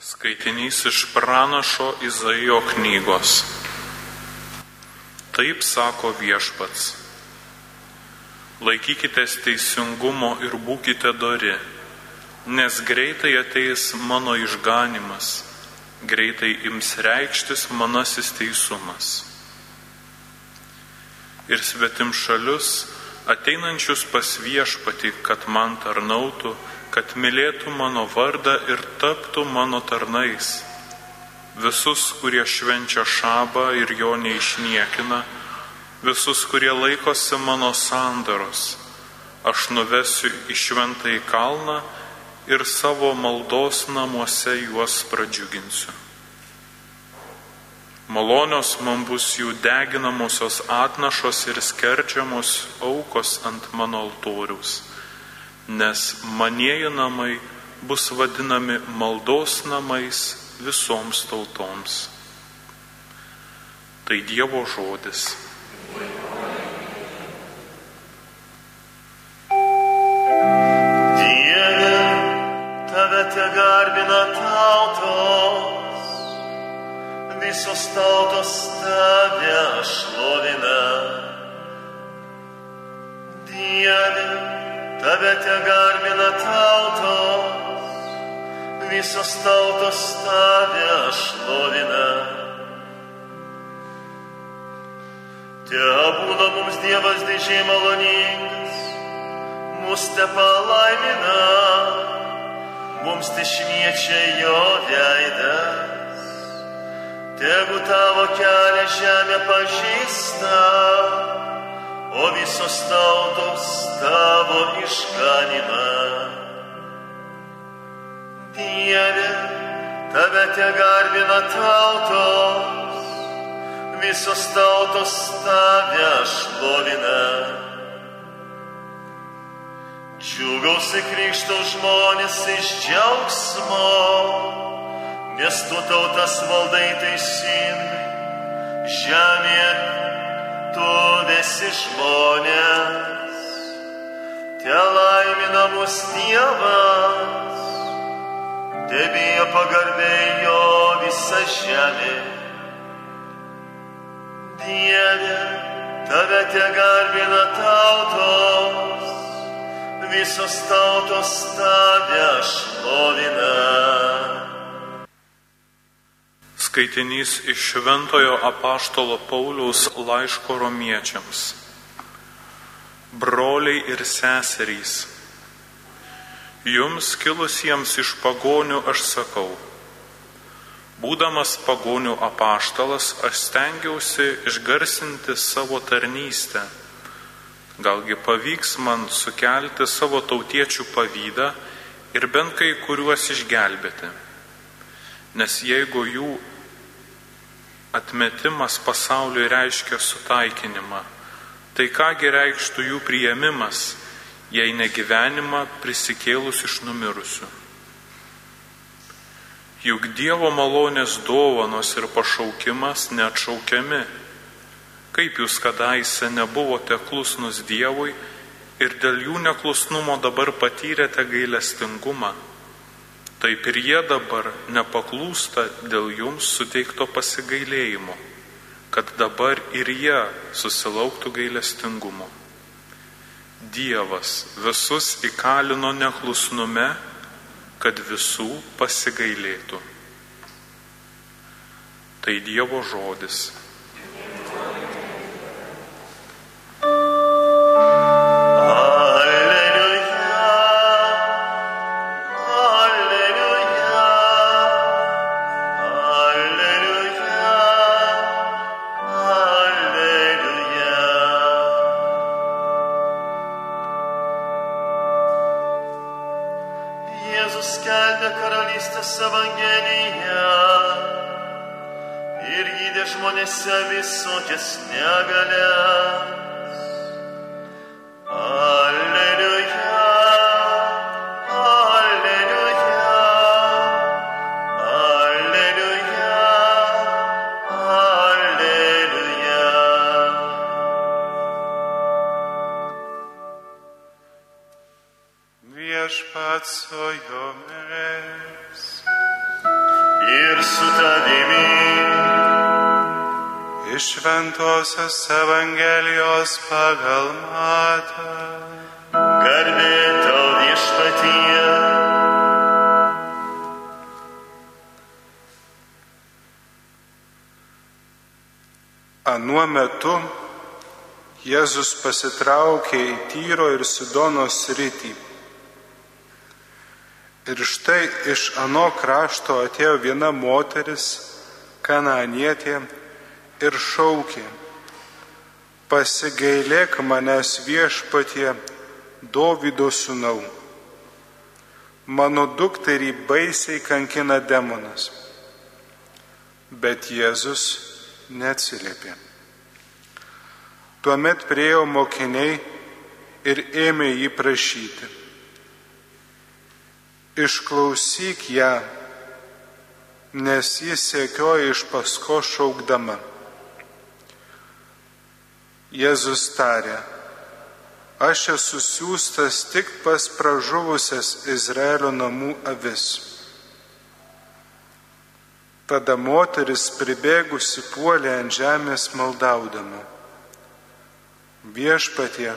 Skaitinys iš pranašo Izaijo knygos. Taip sako viešpats. Laikykitės teisingumo ir būkite dori, nes greitai ateis mano išganimas, greitai ims reikštis manasis teisumas. Ir svetim šalius, ateinančius pas viešpatį, kad man tarnautų, kad mylėtų mano vardą ir taptų mano tarnais. Visus, kurie švenčia šabą ir jo neišniekina, visus, kurie laikosi mano sandaros, aš nuvesiu į šventą į kalną ir savo maldos namuose juos pradžiuginsiu. Malonios man bus jų deginamosios atnašos ir skerdžiamos aukos ant mano altoriaus nes manieji namai bus vadinami maldos namais visoms tautoms. Tai Dievo žodis. Garbina tautos, visos tautos tave tave te garbina tautos, visos tautos tave šlovina. Te būna mums Dievas didžiai maloningas, mus te palaimina, mums te šviečia jo veidas. Tegu tavo kelią žemė pažįsta o visos tautos tavo išganimą. Dieve, tave te garbina tautos, visos tautos tave šlovina. Džiugausi krikšto žmonės iš džiaugsmo, nes tu tautas valdai teisingai, žemėje tu visi žmonės, te laimina mus Dievas, tebėjo pagarbiai jo visa žemė. Dieve, tave te garbina tautos, visos tautos tave šlovina. Skaitinys iš Šventojo apaštalo Pauliaus laiško romiečiams. Broliai ir seserys, jums kilusiems iš pagonių aš sakau, būdamas pagonių apaštalas, aš stengiausi išgarsinti savo tarnystę. Galgi pavyks man sukelti savo tautiečių pavydą ir bent kai kuriuos išgelbėti. Nes jeigu jų Atmetimas pasauliui reiškia sutaikinimą. Tai kągi reikštų jų prieimimas, jei negyvenimą prisikėlus iš numirusių. Juk Dievo malonės dovanos ir pašaukimas neatšaukiami. Kaip jūs kadaise nebuvote klusnus Dievui ir dėl jų neklusnumo dabar patyrėte gailestingumą taip ir jie dabar nepaklūsta dėl jums suteikto pasigailėjimo, kad dabar ir jie susilauktų gailestingumo. Dievas visus įkalino neklusnume, kad visų pasigailėtų. Tai Dievo žodis. just Jėzus pasitraukė į Tyro ir Sidonos rytį. Ir štai iš ano krašto atėjo viena moteris, kananietė, ir šaukė, pasigailėk manęs viešpatie, Dovydo sūnau. Mano dukterį baisiai kankina demonas. Bet Jėzus neatsiliepė. Tuomet priejo mokiniai ir ėmė jį prašyti. Išklausyk ją, nes jis sekioja iš pasko šaukdama. Jėzus tarė, aš esu siūstas tik pas pražuvusias Izraelio namų avis. Tada moteris pribėgusi puolė ant žemės maldaudama. Viešpatie,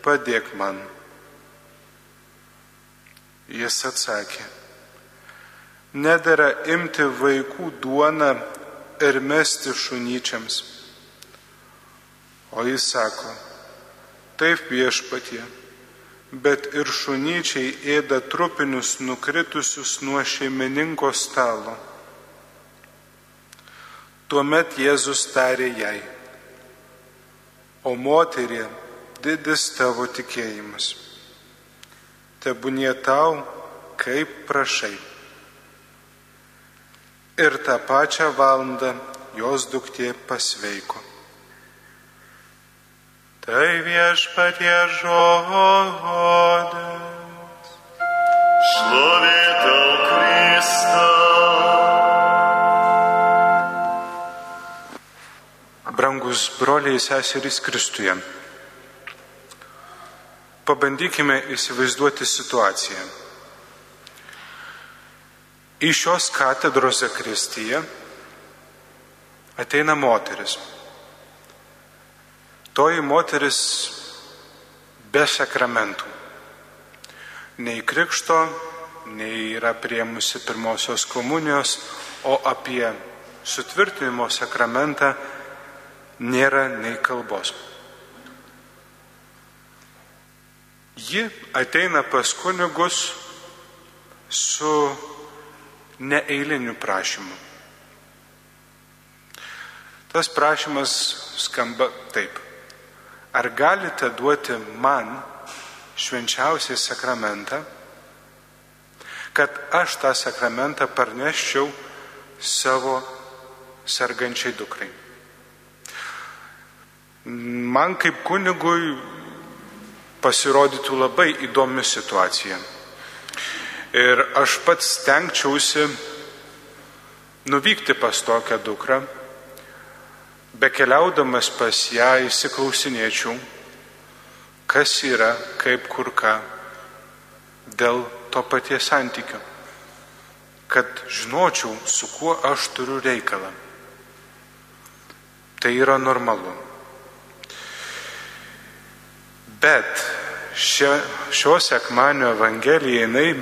padėk man. Jis atsakė, nedara imti vaikų duoną ir mesti šunyčiams. O jis sako, taip viešpatie, bet ir šunyčiai ėda trupinius nukritusius nuo šeimininko stalo. Tuomet Jėzus tarė jai, o moterie, didis tavo tikėjimas. Tebūnie tau, kaip prašai. Ir tą pačią valandą jos duktė pasveiko. Tai viešpatie žodis. Šlovė Brangus broliai seserys Kristuje. Pabandykime įsivaizduoti situaciją. Į šios katedros zakristiją ateina moteris. Toji moteris be sakramentų. Nei krikšto, nei yra priemusi pirmosios komunijos, o apie sutvirtinimo sakramentą nėra nei kalbos. Ji ateina pas kunigus su neeiliniu prašymu. Tas prašymas skamba taip. Ar galite duoti man švenčiausiai sakramentą, kad aš tą sakramentą parneščiau savo sergančiai dukrai? Man kaip kunigui pasirodytų labai įdomi situacija. Ir aš pats stengčiausi nuvykti pas tokią dukrą, bekeliaudamas pas ją įsiklausinėčiau, kas yra, kaip kur ką, dėl to paties santykio, kad žinočiau, su kuo aš turiu reikalą. Tai yra normalu. Bet šio, šio sekmanio Evangelija jinai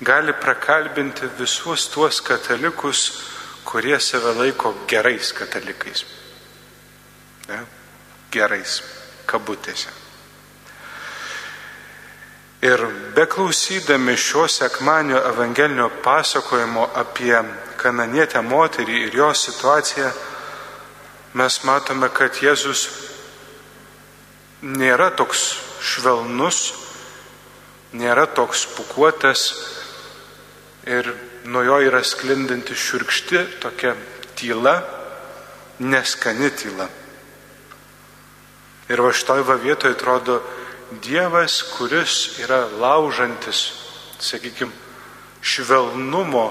gali prakalbinti visus tuos katalikus, kurie save laiko gerais katalikais. Ne? Gerais, kabutėse. Ir beklausydami šio sekmanio evangelinio pasakojimo apie kananietę moterį ir jos situaciją, mes matome, kad Jėzus nėra toks švelnus, nėra toks pukuotas ir nuo jo yra sklindanti širkšti tokia tyla, neskani tyla. Ir va šitoj va vietoje atrodo Dievas, kuris yra laužantis, sakykime, švelnumo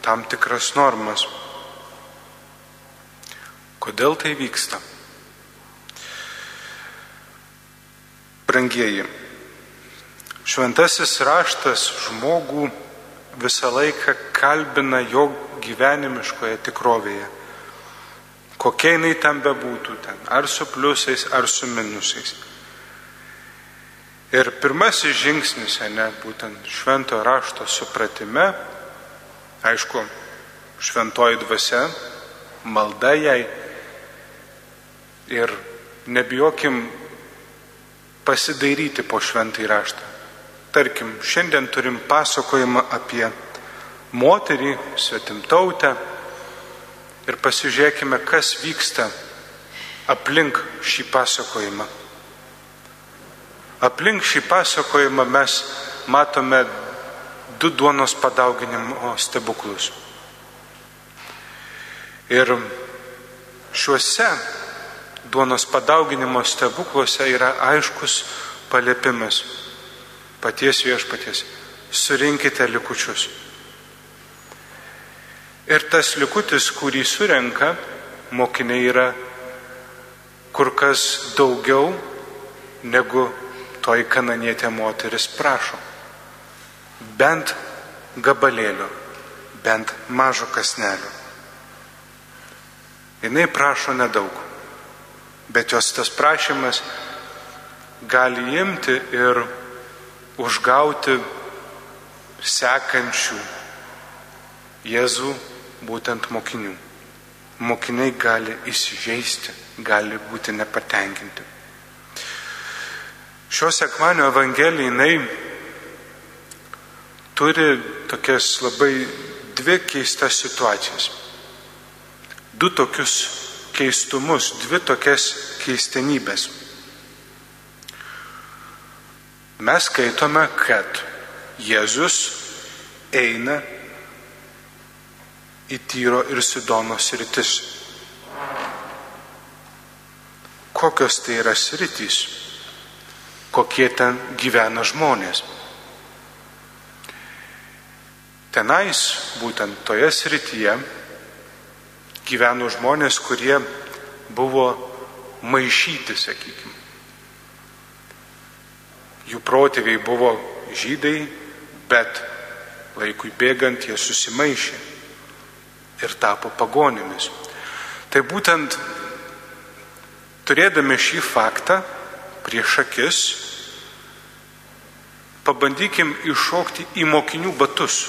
tam tikras normas. Kodėl tai vyksta? Brangieji, šventasis raštas žmogų visą laiką kalbina jo gyvenimiškoje tikrovėje. kokia jinai ten bebūtų ten, ar su pliusais, ar su minusais. Ir pirmasis žingsnis, ne, būtent šventojo rašto supratime, aišku, šventoji dvasia, malda jai ir nebijokim pasidairyti po šventąjį raštą. Tarkim, šiandien turim pasakojimą apie moterį, svetimtautę ir pasižiūrėkime, kas vyksta aplink šį pasakojimą. Aplink šį pasakojimą mes matome du duonos padauginimo stebuklus. Ir šiuose duonos padauginimo stebukluose yra aiškus paliepimas paties viešpaties. Surinkite likučius. Ir tas likutis, kurį surenka, mokiniai yra kur kas daugiau negu toji kananietė moteris prašo. Bent gabalėlio, bent mažo kasnelio. Jis prašo nedaug, bet jos tas prašymas gali imti ir užgauti sekančių Jėzų būtent mokinių. Mokiniai gali įsižeisti, gali būti nepatenkinti. Šios sekmanio evangelija jinai turi tokias labai dvi keistas situacijas. Du tokius keistumus, dvi tokias keistenybės. Mes skaitome, kad Jėzus eina į Tyro ir Sidonos rytis. Kokios tai yra sritys? kokie ten gyvena žmonės. Tenais, būtent toje srityje, gyveno žmonės, kurie buvo maišyti, sakykime. Jų protėviai buvo žydai, bet laikui bėgant jie susimaišė ir tapo pagonėmis. Tai būtent turėdami šį faktą prieš akis, pabandykim iššokti į mokinių batus.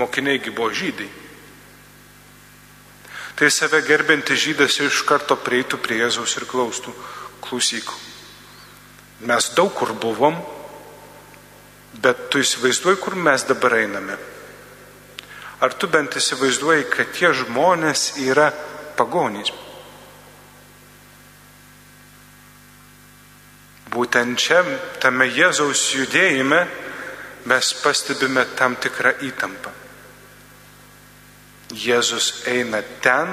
Mokiniaigi buvo žydai. Tai save gerbinti žydas iš karto prieitų prie Jėzaus ir klaustų, klausyk. Mes daug kur buvom, bet tu įsivaizduoji, kur mes dabar einame. Ar tu bent įsivaizduoji, kad tie žmonės yra pagonys? Būtent čia, tame Jėzaus judėjime, mes pastebime tam tikrą įtampą. Jėzus eina ten,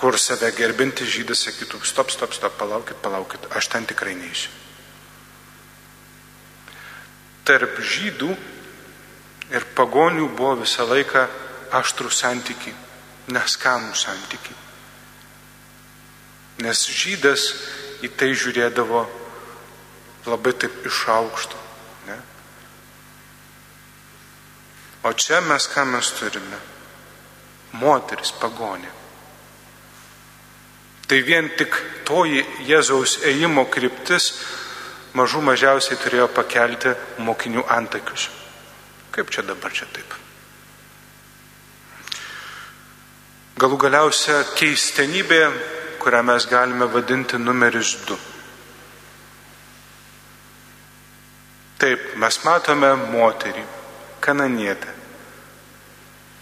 kur save gerbinti žydas sakytų, stop, stop, stop, palaukit, palaukit, aš ten tikrai neįsiu. Tarp žydų ir pagonių buvo visą laiką aštrų santykiai, neskanų santykiai. Nes žydas į tai žiūrėdavo labai taip iš aukšto. Ne? O čia mes ką mes turime? Moteris pagonė. Tai vien tik toji Jėzaus ėjimo kryptis mažų mažiausiai turėjo pakelti mokinių antakius. Kaip čia dabar čia taip? Galų galiausia keistenybė kurią mes galime vadinti numeris 2. Taip, mes matome moterį, kananietę,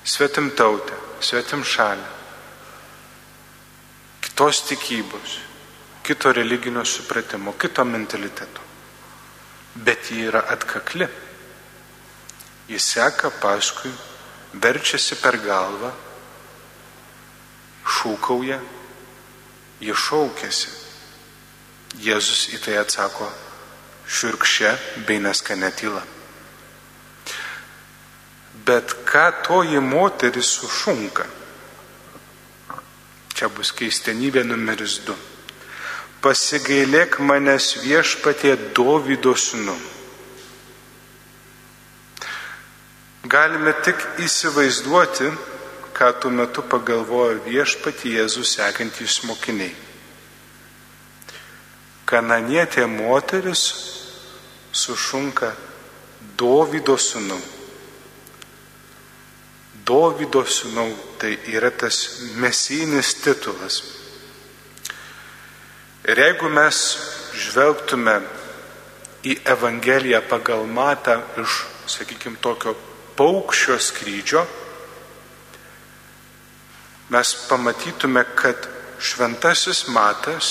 svetimtautę, svetimšalę, kitos tikybos, kito religinio supratimo, kito mentaliteto. Bet ji yra atkakli. Jis seka paskui, verčiasi per galvą, šūkauja jie šaukėsi. Jėzus į tai atsako širkščia bei neskanė tyla. Bet ką toji moteris sušunka? Čia bus keistenybė numeris du. Pasigailėk manęs viešpatie Dovydo sunu. Galime tik įsivaizduoti, ką tuo metu pagalvojo viešpati Jėzus sekantys mokiniai. Kananietė moteris sušunka Dovido sūnau. Dovido sūnau tai yra tas mesijinis titulas. Ir jeigu mes žvelgtume į Evangeliją pagal matą iš, sakykime, tokio paukščio skrydžio, mes pamatytume, kad šventasis matas,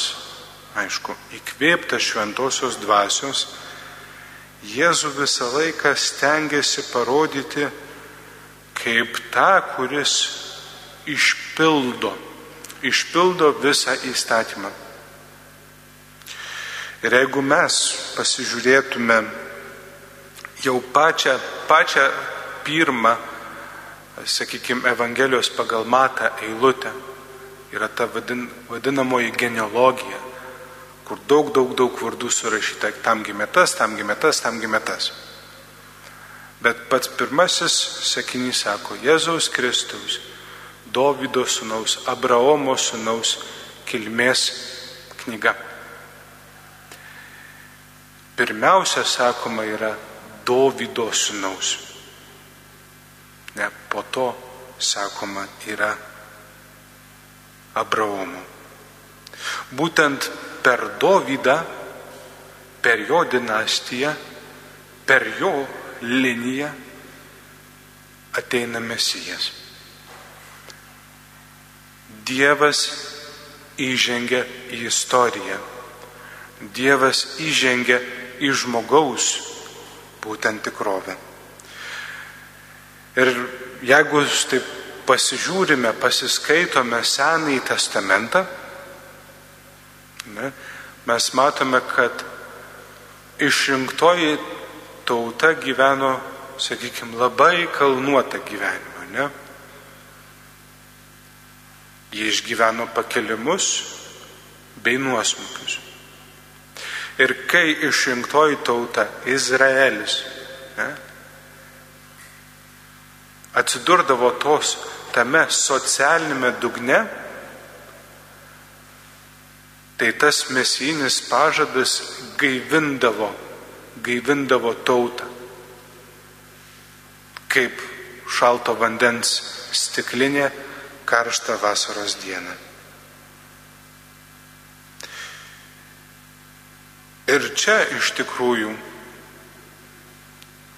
aišku, įkvėptas šventosios dvasios, Jėzų visą laiką stengiasi parodyti kaip tą, kuris išpildo, išpildo visą įstatymą. Ir jeigu mes pasižiūrėtume jau pačią, pačią pirmą, sakykime, Evangelijos pagal matą eilutę, yra ta vadin, vadinamoji genealogija, kur daug, daug, daug vardų surašyta, tam gimė tas, tam gimė tas, tam gimė tas. Bet pats pirmasis sakinys sako Jėzaus Kristaus, Dovido sūnaus, Abraomo sūnaus kilmės knyga. Pirmiausia, sakoma, yra Dovido sūnaus. Ne, po to, sakoma, yra Abraomo. Būtent per Dovydą, per jo dinastiją, per jo liniją ateina Mesijas. Dievas įžengia į istoriją. Dievas įžengia į žmogaus būtent tikrovę. Ir jeigu taip pasižiūrime, pasiskaitome Senąjį testamentą, ne, mes matome, kad išrinktoji tauta gyveno, sakykime, labai kalnuotą gyvenimą. Ne? Jie išgyveno pakelimus bei nuosmukius. Ir kai išrinktoji tauta Izraelis ne, atsidurdavo tos tame socialinėme dugne, tai tas mesijinis pažadas gaivindavo, gaivindavo tautą, kaip šalto vandens stiklinė karštą vasaros dieną. Ir čia iš tikrųjų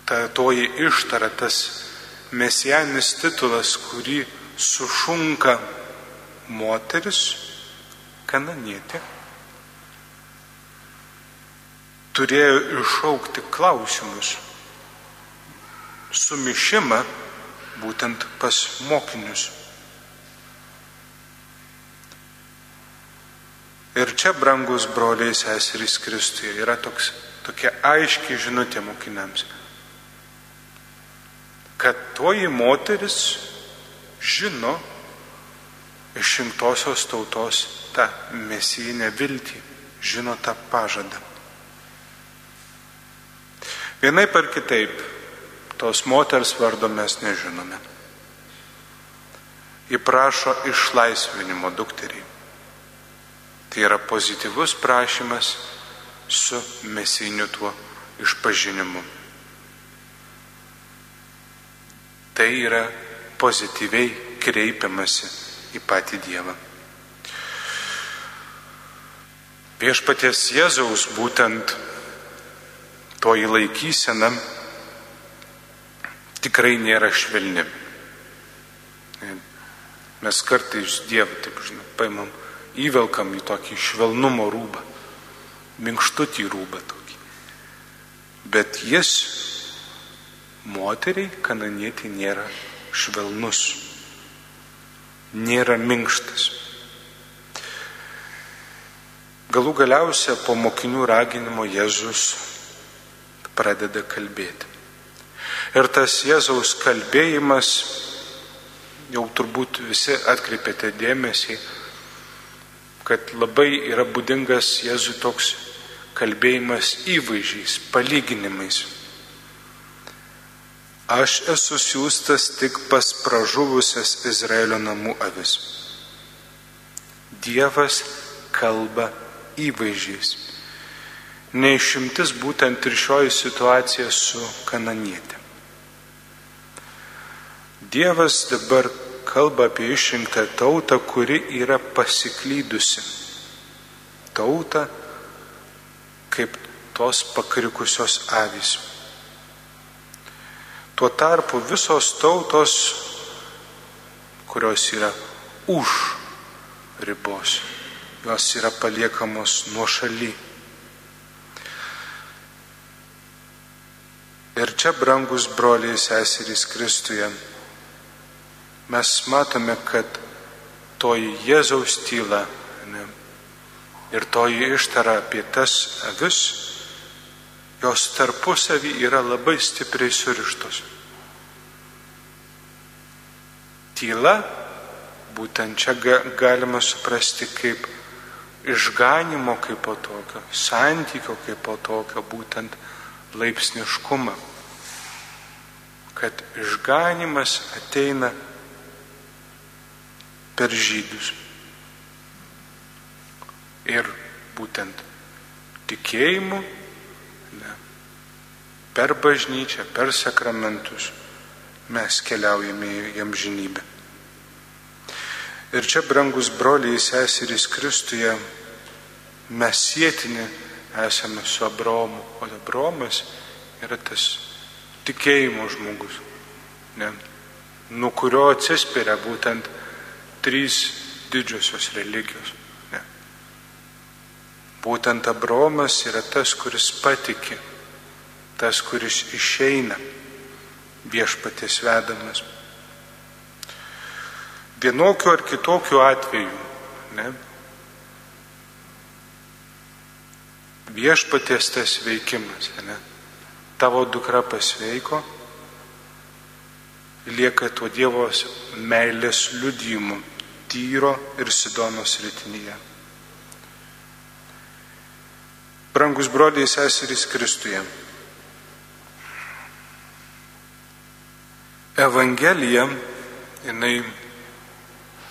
ta toji ištara, tas mesijanis titulas, kurį sušunka moteris, kananietė, turėjo iššaukti klausimus, sumišimą būtent pas mokinius. Ir čia, brangus broliai seserys Kristuje, yra toks, tokia aiški žinutė mokiniams, kad toji moteris žino išrinktosios tautos tą mesijinę viltį, žino tą pažadą. Vienai par kitaip, tos moters vardo mes nežinome. Įprašo išlaisvinimo dukteriai. Tai yra pozityvus prašymas su mesiniu tuo išpažinimu. Tai yra pozityviai kreipiamasi į patį Dievą. Viešpaties Jėzaus būtent toji laikysena tikrai nėra švelni. Mes kartais Dievą, taip žinai, paimam įvelkam į tokį švelnumo rūbą, minkštutį rūbą tokį. Bet jis moteriai kananietį nėra švelnus, nėra minkštas. Galų galiausia po mokinių raginimo Jėzus pradeda kalbėti. Ir tas Jėzaus kalbėjimas, jau turbūt visi atkreipėte dėmesį, kad labai yra būdingas Jėzui toks kalbėjimas įvaizdžiais, palyginimais. Aš esu siūstas tik pas pražuvusias Izraelio namų avis. Dievas kalba įvaizdžiais. Neišimtis būtent ir šioji situacija su kananietė. Dievas dabar kalba apie išrinktą tautą, kuri yra pasiklydusi. Tauta kaip tos pakrikusios avys. Tuo tarpu visos tautos, kurios yra už ribos, jos yra paliekamos nuo šaly. Ir čia, brangus broliai seserys Kristuje, mes matome, kad toji Jėzaus tyla ne, ir toji ištara apie tas avis jos tarpusavį yra labai stipriai surištos. Tyla, būtent čia galima suprasti kaip išganimo kaip po tokio, santykio kaip po tokio, būtent laipsniškumą. Kad išganimas ateina per žydus. Ir būtent tikėjimu per bažnyčią, per sakramentus mes keliaujame į amžinybę. Ir čia, brangus broliai seserys Kristuje, mes sėtini esame su Abromu, o Abromas yra tas tikėjimo žmogus, ne, nuo kurio atsispiria būtent trys didžiosios religijos. Ne. Būtent Abromas yra tas, kuris patikė tas, kuris išeina viešpatės vedamas. Vienokiu ar kitokiu atveju, ne, viešpatės tas veikimas, ne, tavo dukra pasveiko, lieka tuo Dievos meilės liudijimu Tyro ir Sidonos rytinyje. Brangus broliai seserys Kristuje. Evangelija, jinai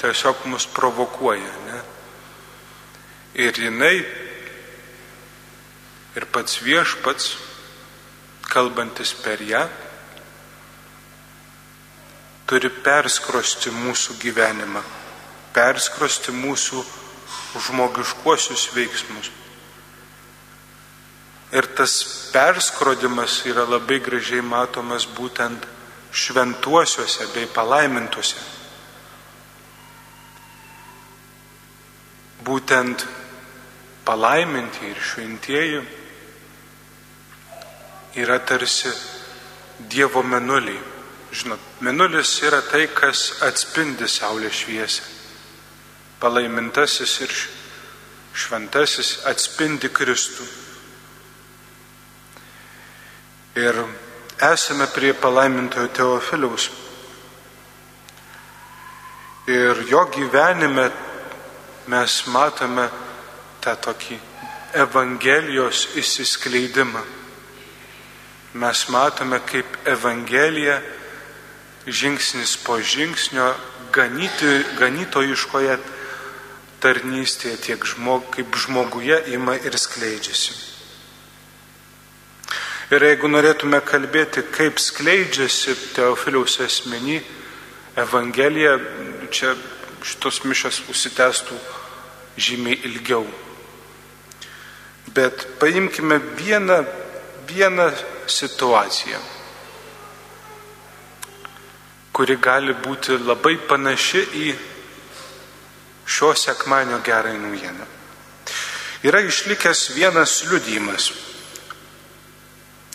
tiesiog mus provokuoja, ne? Ir jinai, ir pats viešpats, kalbantis per ją, turi perskrosti mūsų gyvenimą, perskrosti mūsų žmogiškuosius veiksmus. Ir tas perskrodimas yra labai gražiai matomas būtent šventuosiuose bei palaimintuose. Būtent palaiminti ir šventieji yra tarsi Dievo menuliai. Žinot, menulis yra tai, kas atspindi Saulės šviesą. Palaimintasis ir šventasis atspindi Kristų. Ir esame prie palaimintojo Teofiliaus. Ir jo gyvenime mes matome tą tokį Evangelijos įsiskleidimą. Mes matome, kaip Evangelija žingsnis po žingsnio ganyti, ganytojiškoje tarnystėje tiek žmog, kaip žmoguje ima ir skleidžiasi. Ir jeigu norėtume kalbėti, kaip skleidžiasi Teofiliaus asmenį Evangelija, čia šitos mišas užsitęstų žymiai ilgiau. Bet paimkime vieną, vieną situaciją, kuri gali būti labai panaši į šio sekmanio gerąją naujieną. Yra išlikęs vienas liudymas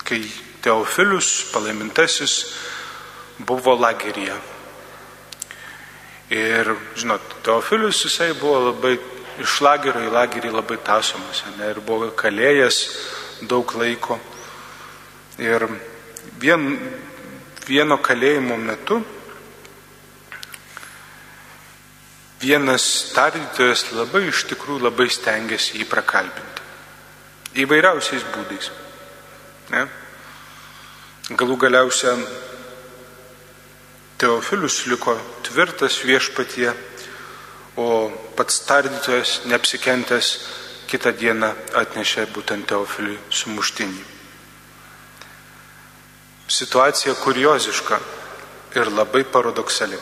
kai Teofilius palaimintasis buvo lageryje. Ir, žinot, Teofilius jisai buvo labai iš lagerio į lagerį labai tasomas, ne, ir buvo kalėjęs daug laiko. Ir vien, vieno kalėjimo metu vienas tardytojas labai iš tikrųjų labai stengiasi jį prakalbinti. Įvairiausiais būdais. Ne? Galų galiausia Teofilius liko tvirtas viešpatie, o pats tardytojas, neapsikentęs, kitą dieną atnešė būtent Teofiliui sumuštinį. Situacija kurioziška ir labai paradoksali.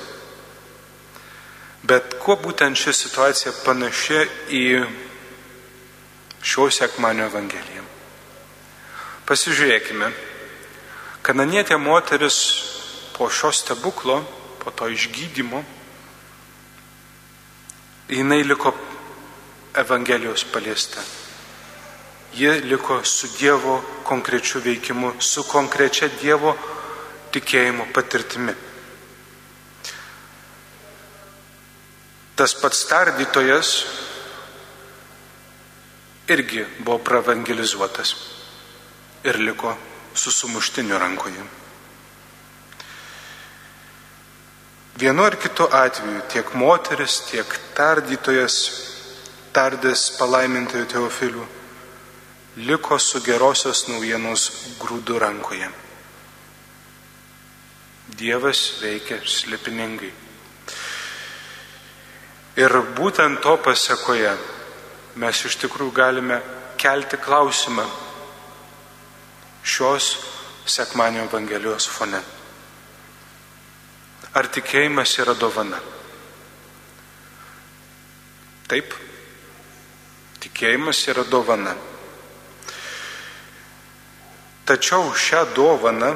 Bet kuo būtent ši situacija panaši į šio sekmanio Evangeliją? Pasižiūrėkime, kananietė moteris po šio stebuklo, po to išgydymo, jinai liko Evangelijos paliesta. Ji liko su Dievo konkrečiu veikimu, su konkrečia Dievo tikėjimo patirtimi. Tas pats tardytojas irgi buvo pravangelizuotas ir liko su sumuštiniu rankoje. Vienu ar kitu atveju tiek moteris, tiek tardytojas, tardęs palaimintojo Teofilių, liko su gerosios naujienos grūdų rankoje. Dievas veikia slepiningai. Ir būtent to pasiekoje mes iš tikrųjų galime kelti klausimą šios sekmanio Evangelijos fone. Ar tikėjimas yra dovana? Taip, tikėjimas yra dovana. Tačiau šią dovaną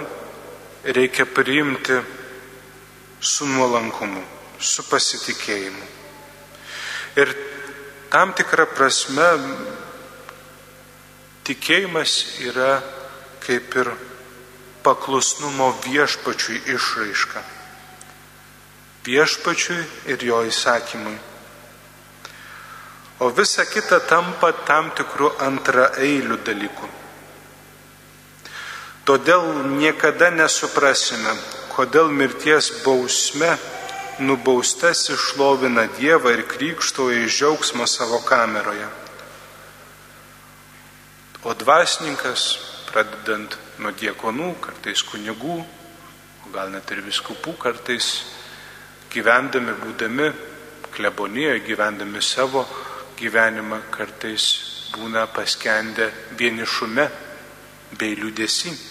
reikia priimti su nuolankumu, su pasitikėjimu. Ir tam tikrą prasme tikėjimas yra kaip ir paklusnumo viešpačiui išraiška viešpačiui ir jo įsakymui. O visa kita tampa tam tikrų antraeilių dalykų. Todėl niekada nesuprasime, kodėl mirties bausme nubaustas išlovina Dievą ir krikštoja iš džiaugsmo savo kameroje. O dvasininkas, pradedant nuo diekonų, kartais kunigų, o gal net ir viskupų, kartais gyvendami, būdami klebonijoje, gyvendami savo gyvenimą, kartais būna paskendę vienišume bei liūdėsi.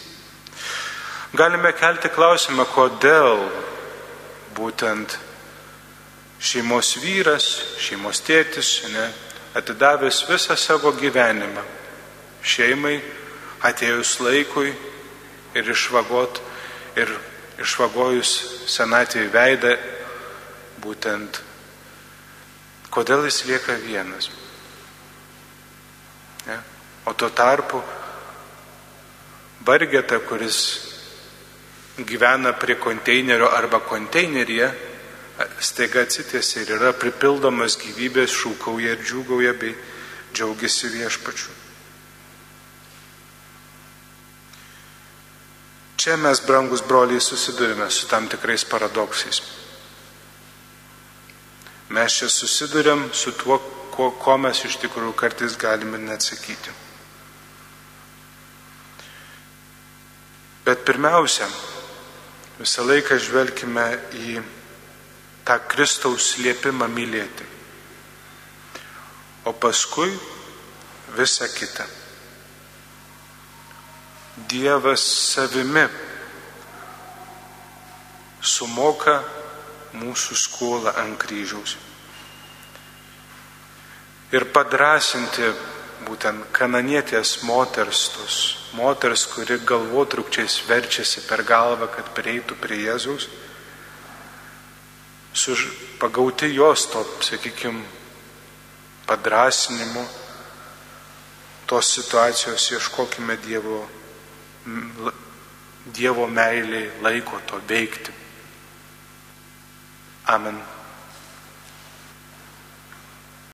Galime kelti klausimą, kodėl būtent šeimos vyras, šeimos tėtis, ne, atidavęs visą savo gyvenimą šeimai, atėjus laikui ir išvagot ir išvagojus senatvėje veidą būtent kodėl jis lieka vienas. Ne? O tuo tarpu vargeta, kuris gyvena prie konteinerio arba konteineryje, staiga atsitėsi ir yra pripildomas gyvybės, šūkauja ir džiūgauja bei džiaugiasi viešpačiu. Čia mes, brangus broliai, susidurime su tam tikrais paradoksais. Mes čia susidurėm su tuo, ko, ko mes iš tikrųjų kartais galime neatsakyti. Bet pirmiausia, visą laiką žvelgime į tą Kristaus liepimą mylėti. O paskui visa kita. Dievas savimi sumoka mūsų skolą ant kryžiaus. Ir padrasinti būtent kananietės moters, tos moters, kuri galvotrukčiais verčiasi per galvą, kad prieitų prie Jėzaus, suž, pagauti jos to, sakykime, padrasinimu, tos situacijos ieškokime Dievo, Dievo meiliai laiko to veikti. Amen.